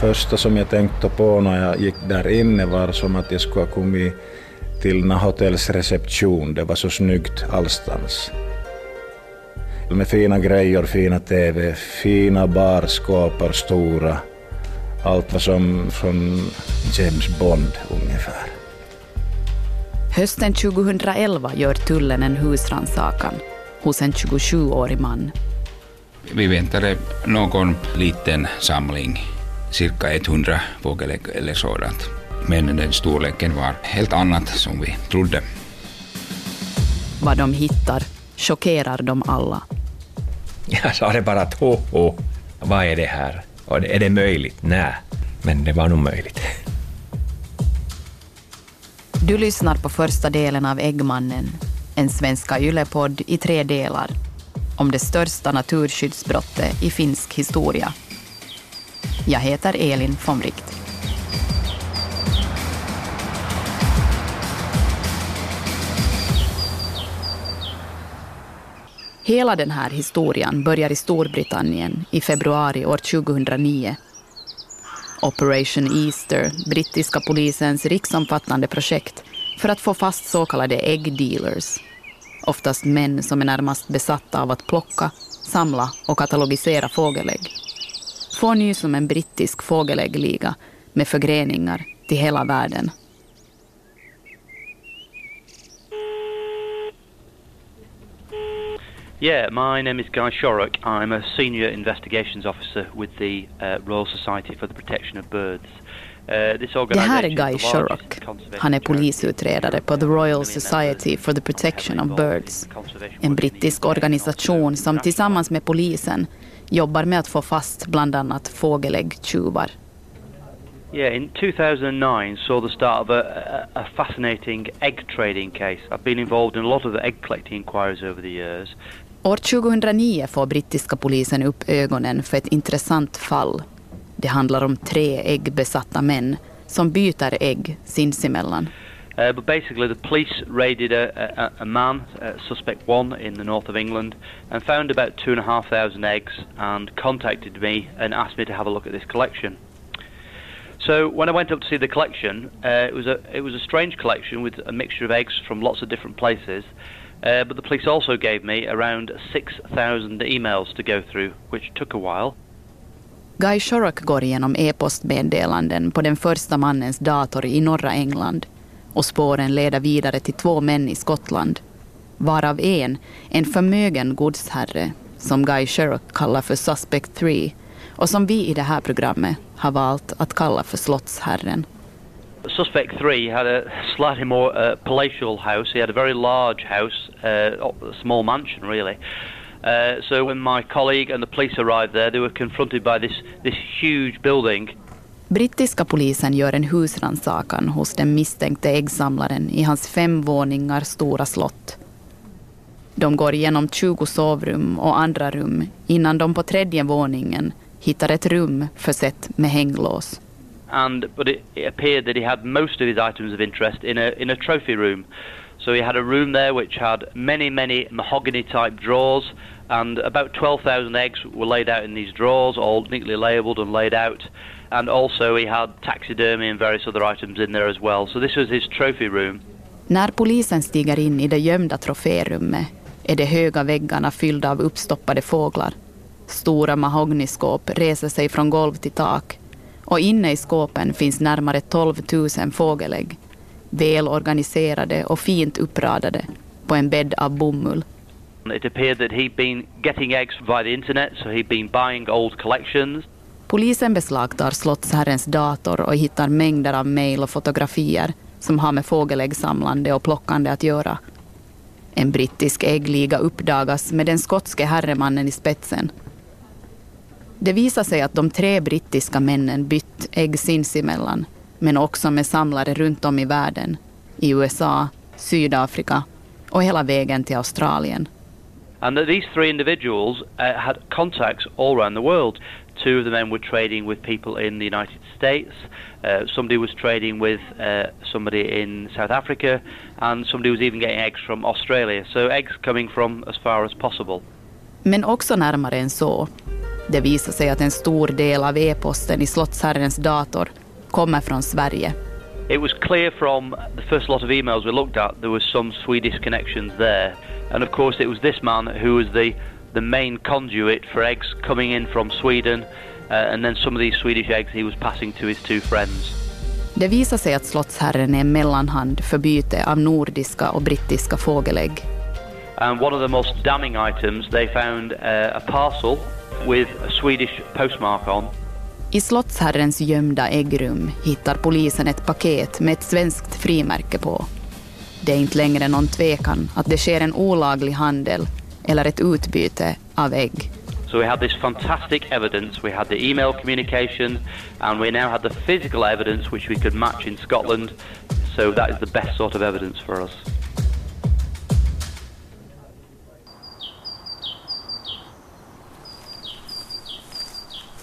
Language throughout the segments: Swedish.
Första som jag tänkte på när jag gick där inne var som att jag skulle ha kommit till Nahotells reception. Det var så snyggt allstans. Med fina grejer, fina TV, fina barskåpor, stora. Allt var som från James Bond ungefär. Hösten 2011 gör tullen en husrannsakan hos en 27-årig man. Vi väntade någon liten samling, cirka 100 fågelägg eller sådant. Men den storleken var helt annat som vi trodde. Vad de hittar chockerar dem alla. Jag sa det bara att ho, ho. vad är det här? Och är det möjligt? Nej, men det var nog möjligt. Du lyssnar på första delen av Äggmannen, en svenska yllepodd i tre delar om det största naturskyddsbrottet i finsk historia. Jag heter Elin von Wright. Hela den här historien börjar i Storbritannien i februari år 2009. Operation Easter, brittiska polisens riksomfattande projekt för att få fast så kallade äggdealers. Oftast män som är närmast besatta av att plocka, samla och katalogisera fågelägg. Får nys om en brittisk fågeläggliga med förgreningar till hela världen. Yeah, my name is Guy Shorrock. I'm a senior investigations officer with the uh, Royal Society for the Protection of Birds. Uh, det här är Guy Shorrock. Han är polisutredare på The Royal Society for the Protection of Birds. En brittisk organisation som tillsammans med polisen jobbar med att få fast bland annat fågeläggtjuvar. Yeah, in 2009 saw the start of a, a, fascinating egg trading case. I've been involved in a lot of the egg collecting inquiries over the years. År 2009 får brittiska polisen upp ögonen för ett intressant fall. Det handlar om tre äggbesatta män som byter ägg sinsemellan. Uh, but basically, the police raided a, a, a man, uh, suspect one, in the north of England, and found about two and a half thousand eggs, and contacted me and asked me to have a look at this collection. So when I went up to see the collection, uh, it was a it was a strange collection with a mixture of eggs from lots of different places. Uh, but the police also gave me around 6,000 emails to go through, which took a while. Guy Shorrock går igenom e-postmeddelanden på den första mannens dator i norra England och spåren leder vidare till två män i Skottland, varav en, en förmögen godsherre som Guy Sherrock kallar för Suspect 3 och som vi i det här programmet har valt att kalla för Slottsherren. Suspect 3 had a slightly more uh, palatial house. He had a very large house, uh, a small mansion really. Uh, so when my colleague and the police arrived there, they were confronted by this, this huge building. Brittiska polisen gör en husrannsakan hos den misstänkte äggsamlaren i hans fem våningar stora slott. De går igenom 20 sovrum och andra rum innan de på tredje våningen hittar ett rum försett med hänglås. And but it, it appeared that he had most of his items of interest in a in a trophy room. So he had a room there which had many many mahogany type drawers and about 12,000 eggs were laid out in these drawers all neatly labeled and laid out and also he had taxidermy and various other items in there as well. So this was his trophy room. När polisen stiger in i det gömda troférummet är de höga väggarna fyllda av uppstoppade fåglar Stora mahognyskåp reser sig från golv till tak och inne i skåpen finns närmare 12 000 fågelägg, välorganiserade och fint uppradade på en bädd av bomull. It appeared that he'd been getting eggs via the internet, so he'd been buying old collections. Polisen beslagtar slottsherrens dator och hittar mängder av mejl och fotografier som har med fågeläggsamlande och plockande att göra. En brittisk äggliga uppdagas med den skotske herremannen i spetsen det visar sig att de tre brittiska männen bytt ägg sinsemellan, men också med samlare runt om i världen, i USA, Sydafrika och hela vägen till Australien. And that these three individuals uh, had contacts all around the world. Two of the men were trading with people in the United States. Uh, somebody was trading with uh, somebody in South Africa, and somebody was even getting eggs from Australia. So eggs coming from as far as possible. Men också närmare än så. Det visar sig att en stor del av e-posten i slottsherrens dator kommer från Sverige. It was clear from the first lot of emails we looked at there was some Swedish connections there. And of course it was this man who was the, the main conduit for eggs coming in from Sweden uh, and then some of these Swedish eggs he was passing to his two friends. Det visar sig att slottsherren är en mellanhand för byte av nordiska och brittiska fågelägg. And one of the most damning items they found uh, a parcel with a Swedish postmark on I slottsherrens gömda äggrum hittar polisen ett paket med ett svenskt frimärke på. Det är inte längre någon tvekan att det sker en olaglig handel eller ett utbyte av ägg. So we had this fantastic evidence. We had the email communication, and we now had the physical evidence which we could match in Scotland. So that is the best sort of evidence for us.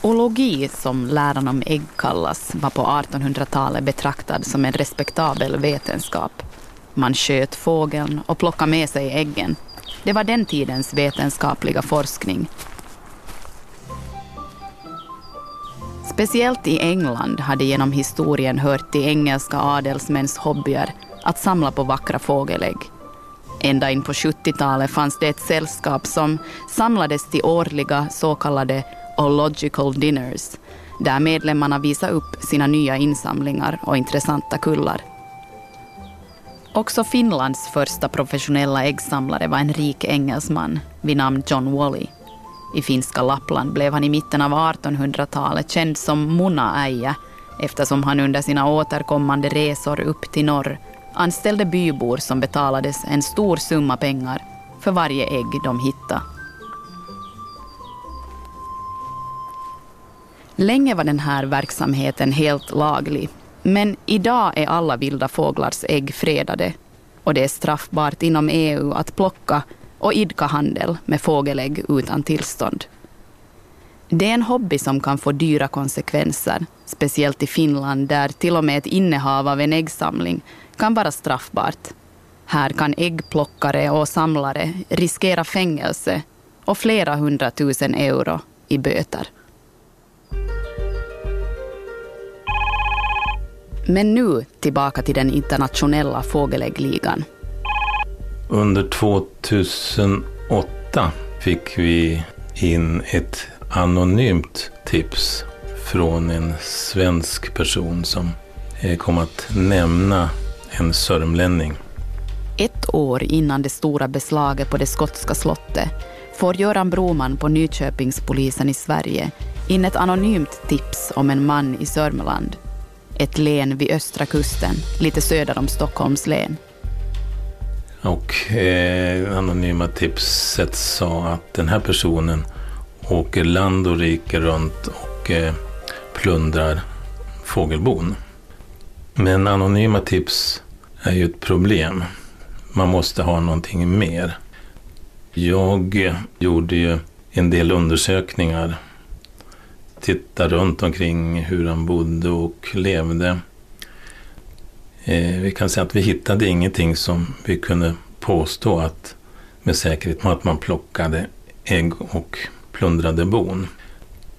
Ologi, som läran om ägg kallas, var på 1800-talet betraktad som en respektabel vetenskap. Man sköt fågeln och plockade med sig äggen. Det var den tidens vetenskapliga forskning. Speciellt i England hade genom historien hört till engelska adelsmäns hobbyer att samla på vackra fågelägg. Ända in på 70-talet fanns det ett sällskap som samlades till årliga så kallade Ological Dinners, där medlemmarna visade upp sina nya insamlingar och intressanta kullar. Också Finlands första professionella äggsamlare var en rik engelsman vid namn John Wally. I finska Lappland blev han i mitten av 1800-talet känd som Munaäijä eftersom han under sina återkommande resor upp till norr anställde bybor som betalades en stor summa pengar för varje ägg de hittade. Länge var den här verksamheten helt laglig, men idag är alla vilda fåglars ägg fredade och det är straffbart inom EU att plocka och idka handel med fågelägg utan tillstånd. Det är en hobby som kan få dyra konsekvenser, speciellt i Finland där till och med ett innehav av en äggsamling kan vara straffbart. Här kan äggplockare och samlare riskera fängelse och flera hundratusen euro i böter. Men nu tillbaka till den internationella fågeläggligan. Under 2008 fick vi in ett anonymt tips från en svensk person som eh, kom att nämna en sörmlänning. Ett år innan det stora beslaget på det skotska slottet får Göran Broman på Nyköpingspolisen i Sverige in ett anonymt tips om en man i Sörmland ett län vid östra kusten, lite söder om Stockholms län. Och eh, anonyma tipset sa att den här personen åker land och rike runt och eh, plundrar fågelbon. Men anonyma tips är ju ett problem. Man måste ha någonting mer. Jag gjorde ju en del undersökningar titta runt omkring hur han bodde och levde. Eh, vi kan säga att vi hittade ingenting som vi kunde påstå att med säkerhet att man plockade ägg och plundrade bon.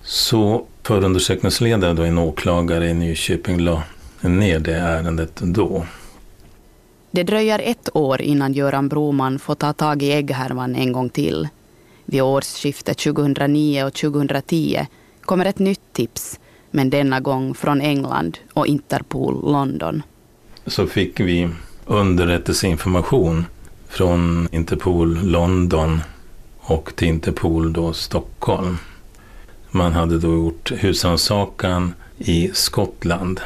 Så förundersökningsledare, då en åklagare i Nyköping, la ner det ärendet då. Det dröjer ett år innan Göran Broman får ta tag i ägghärvan en gång till. Vid årsskiftet 2009 och 2010 kommer ett nytt tips, men denna gång från England och Interpol London. Så fick vi underrättelseinformation från Interpol London och till Interpol då Stockholm. Man hade då gjort husrannsakan i Skottland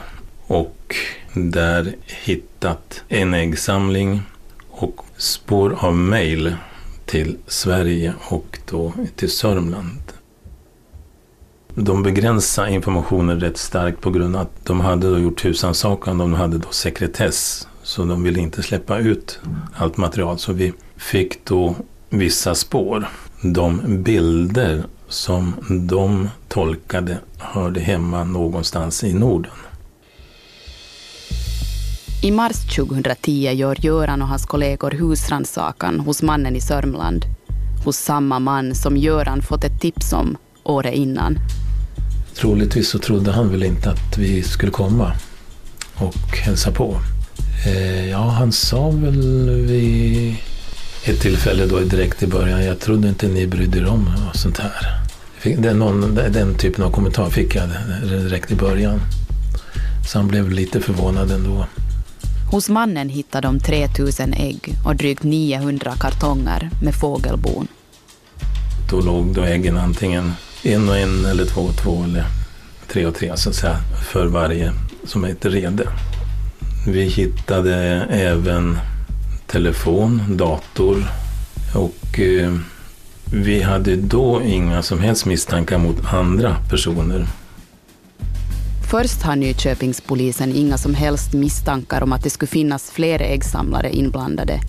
och där hittat en äggsamling och spår av mejl till Sverige och då till Sörmland. De begränsade informationen rätt starkt på grund av att de hade då gjort husrannsakan och de hade då sekretess. Så de ville inte släppa ut allt material. Så vi fick då vissa spår. De bilder som de tolkade hörde hemma någonstans i Norden. I mars 2010 gör Göran och hans kollegor husrannsakan hos mannen i Sörmland. Hos samma man som Göran fått ett tips om året innan. Troligtvis så trodde han väl inte att vi skulle komma och hälsa på. Eh, ja, han sa väl vid ett tillfälle då direkt i början, jag trodde inte ni brydde er om och sånt här. Den, någon, den typen av kommentar fick jag direkt i början. Så han blev lite förvånad ändå. Hos mannen hittade de 3000 ägg och drygt 900 kartonger med fågelbon. Då låg då äggen antingen en och en eller två och två eller tre och tre så att säga för varje som är rede. Vi hittade även telefon, dator och eh, vi hade då inga som helst misstankar mot andra personer. Först har Nyköpingspolisen inga som helst misstankar om att det skulle finnas fler äggsamlare inblandade.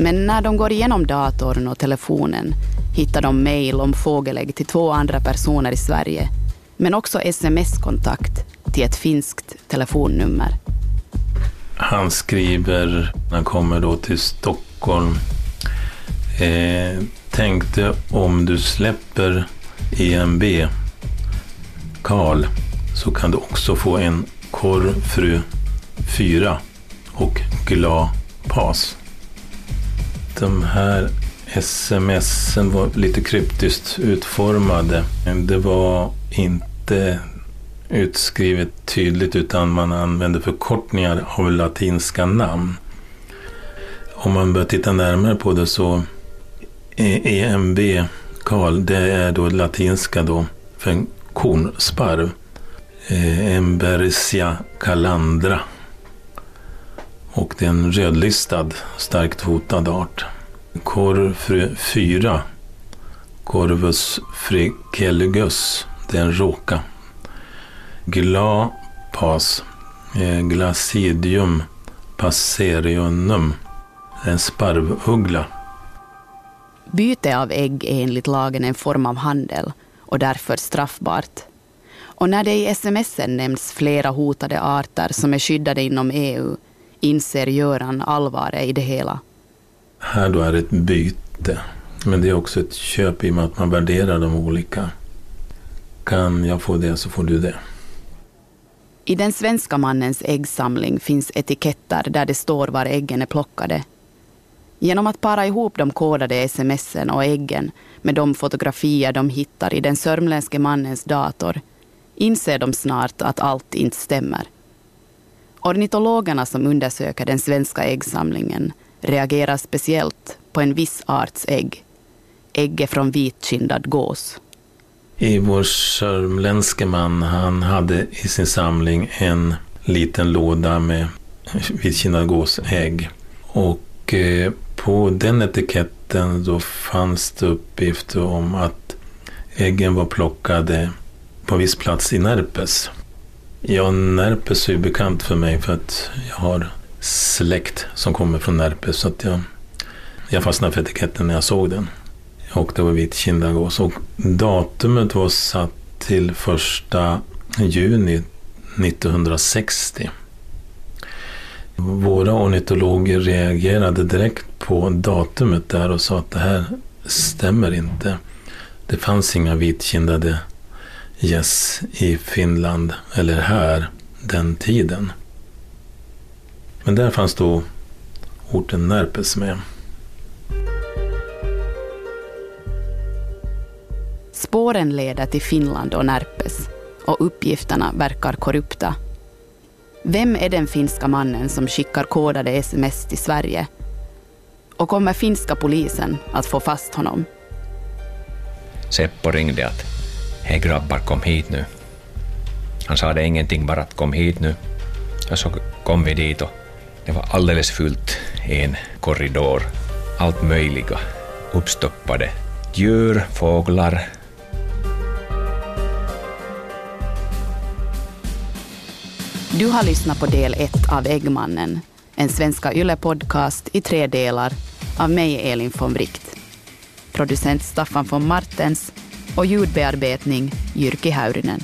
Men när de går igenom datorn och telefonen hittar de mejl om fågelägg till två andra personer i Sverige, men också sms-kontakt till ett finskt telefonnummer. Han skriver, han kommer då till Stockholm, eh, tänkte om du släpper EMB, Karl, så kan du också få en korvfru 4 och glad pas. De här smsen var lite kryptiskt utformade. Det var inte utskrivet tydligt utan man använde förkortningar av latinska namn. Om man börjar titta närmare på det så EMB, Karl, det är då latinska då för en kornsparv. Eh, Embersia calandra. Och det är en rödlistad, starkt hotad art. Korv 4, Corvus frickelgus, det är en råka. Gla pas, eh, Glacidium passerionum, det är en sparvuggla. Byte av ägg är enligt lagen en form av handel och därför straffbart. Och när det i sms nämns flera hotade arter som är skyddade inom EU inser Göran allvaret i det hela. Här då är det ett byte. Men det är också ett köp i och med att man värderar de olika. Kan jag få det så får du det. I den svenska mannens äggsamling finns etiketter där det står var äggen är plockade. Genom att para ihop de kodade smsen och äggen med de fotografier de hittar i den sörmländske mannens dator inser de snart att allt inte stämmer. Ornitologerna som undersöker den svenska äggsamlingen reagerar speciellt på en viss arts ägg, ägget från vitkindad gås. I vår sörmländske man, han hade i sin samling en liten låda med vitkindad gåsägg. Och eh, på den etiketten då fanns det uppgifter om att äggen var plockade på viss plats i Närpes. Ja, Närpes är ju bekant för mig för att jag har släkt som kommer från Närpes. Så att jag, jag fastnade för etiketten när jag såg den. Och det var vit kindagås. Och datumet var satt till första juni 1960. Våra ornitologer reagerade direkt på datumet där och sa att det här stämmer inte. Det fanns inga vitkindade gäss i Finland eller här den tiden. Men där fanns då orten Närpes med. Spåren leder till Finland och Närpes och uppgifterna verkar korrupta. Vem är den finska mannen som skickar kodade sms till Sverige? Och kommer finska polisen att få fast honom? Seppo ringde att hej grabbar kom hit nu. Han sa det ingenting, bara att kom hit nu. Och så kom vi dit och det var alldeles fullt i en korridor. Allt möjliga uppstoppade djur, fåglar, Du har lyssnat på del ett av Äggmannen, en Svenska Yle-podcast i tre delar av mig, Elin von Wright. Producent Staffan von Martens och ljudbearbetning Jyrki Häyrinen.